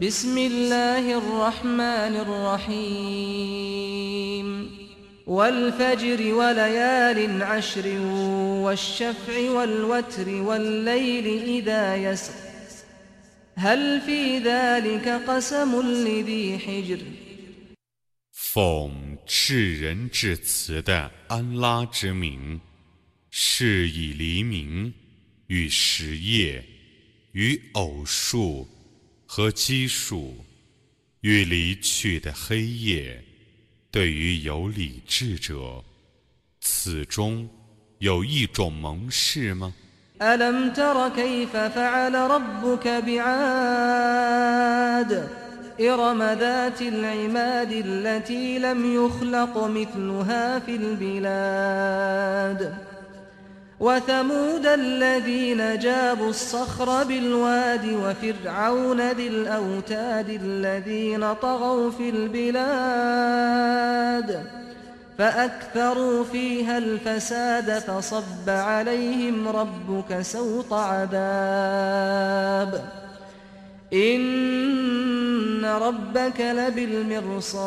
بسم الله الرحمن الرحيم والفجر وليال عشر والشفع والوتر والليل إذا يسر هل في ذلك قسم لذي حجر 奉至仁至慈的安拉之名，是以黎明与时夜与偶数 和奇数与离去的黑夜，对于有理智者，此中有一种蒙氏吗？ ألم تر كيف فعل ربك بعاد إرم ذات العماد التي لم يخلق مثلها في البلاد وثمود الذين جابوا الصخر بالواد وفرعون ذي الأوتاد الذين طغوا في البلاد فأكثروا فيها الفساد فصب عليهم ربك سوط عذاب إن ربك لبالمرصاد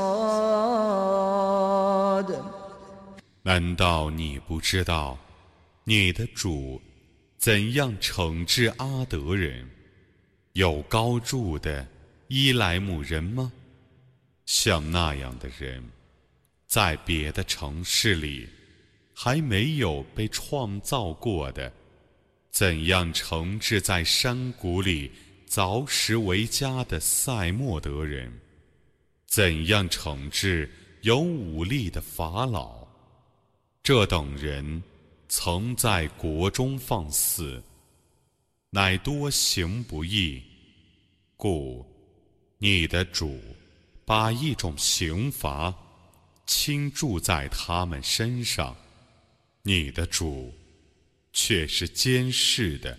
难道你不知道， 你的主怎样惩治阿德人？有高筑的伊莱姆人吗？像那样的人，在别的城市里还没有被创造过的。怎样惩治在山谷里凿石为家的塞莫德人？怎样惩治有武力的法老？这等人曾在国中放肆，乃多行不义，故你的主把一种刑罚倾注在他们身上，你的主却是监视的。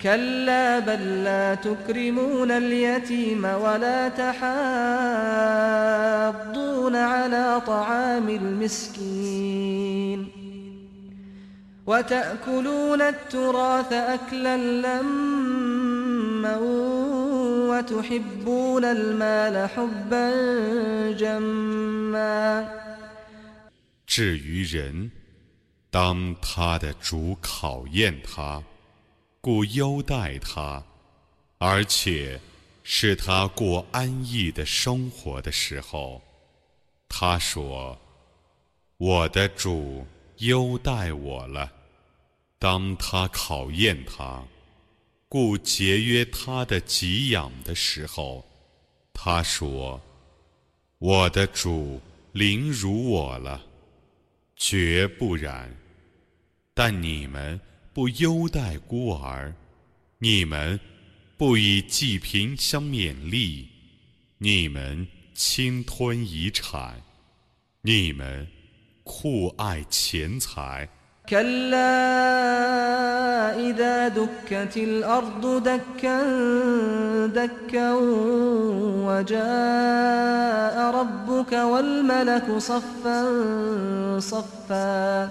كلا بل لا تكرمون اليتيم ولا تحاضون على طعام المسكين وتأكلون التراث أكلا لما وتحبون المال حبا جما 至于人，当他的主考验他， 故优待他，而且是他过安逸的生活的时候，他说：“我的主优待我了。”当他考验他，故节约他的给养的时候，他说：“我的主凌辱我了。”绝不然，但你们不优待孤儿，你们不以济贫相勉励，你们侵吞遗产，你们酷爱钱财。 كلا إذا دكت الأرض دكا دكا وجاء ربك والملك صفا صفا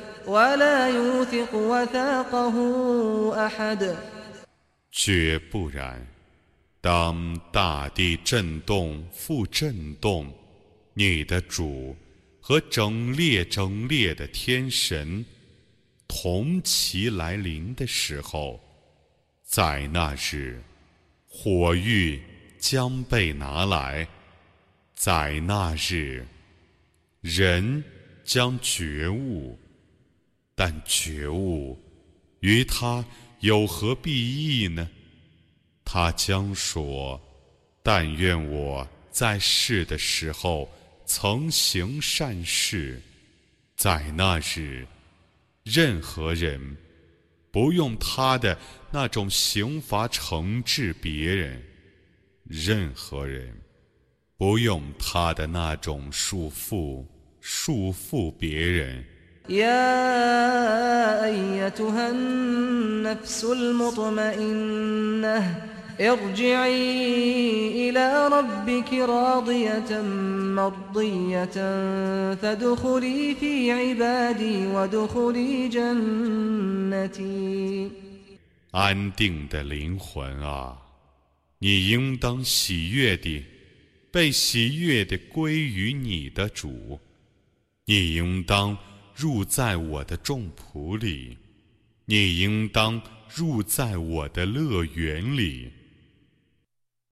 却不然。当大地震动、复震动，你的主和整列整列的天神同齐来临的时候，在那日，火狱将被拿来；在那日，人将觉悟。但觉悟与他有何裨益呢？他将说：“但愿我在世的时候曾行善事，在那日，任何人不用他的那种刑罚惩治别人，任何人不用他的那种束缚束缚别人。” يا أيتها النفس المطمئنة ارجعي إلى ربك راضية مرضية فادخلي في عبادي وادخلي جنتي 安定的灵魂啊，你应当喜悦地、被喜悦地归于你的主，你应当。 入在我的众仆里，你应当入在我的乐园里。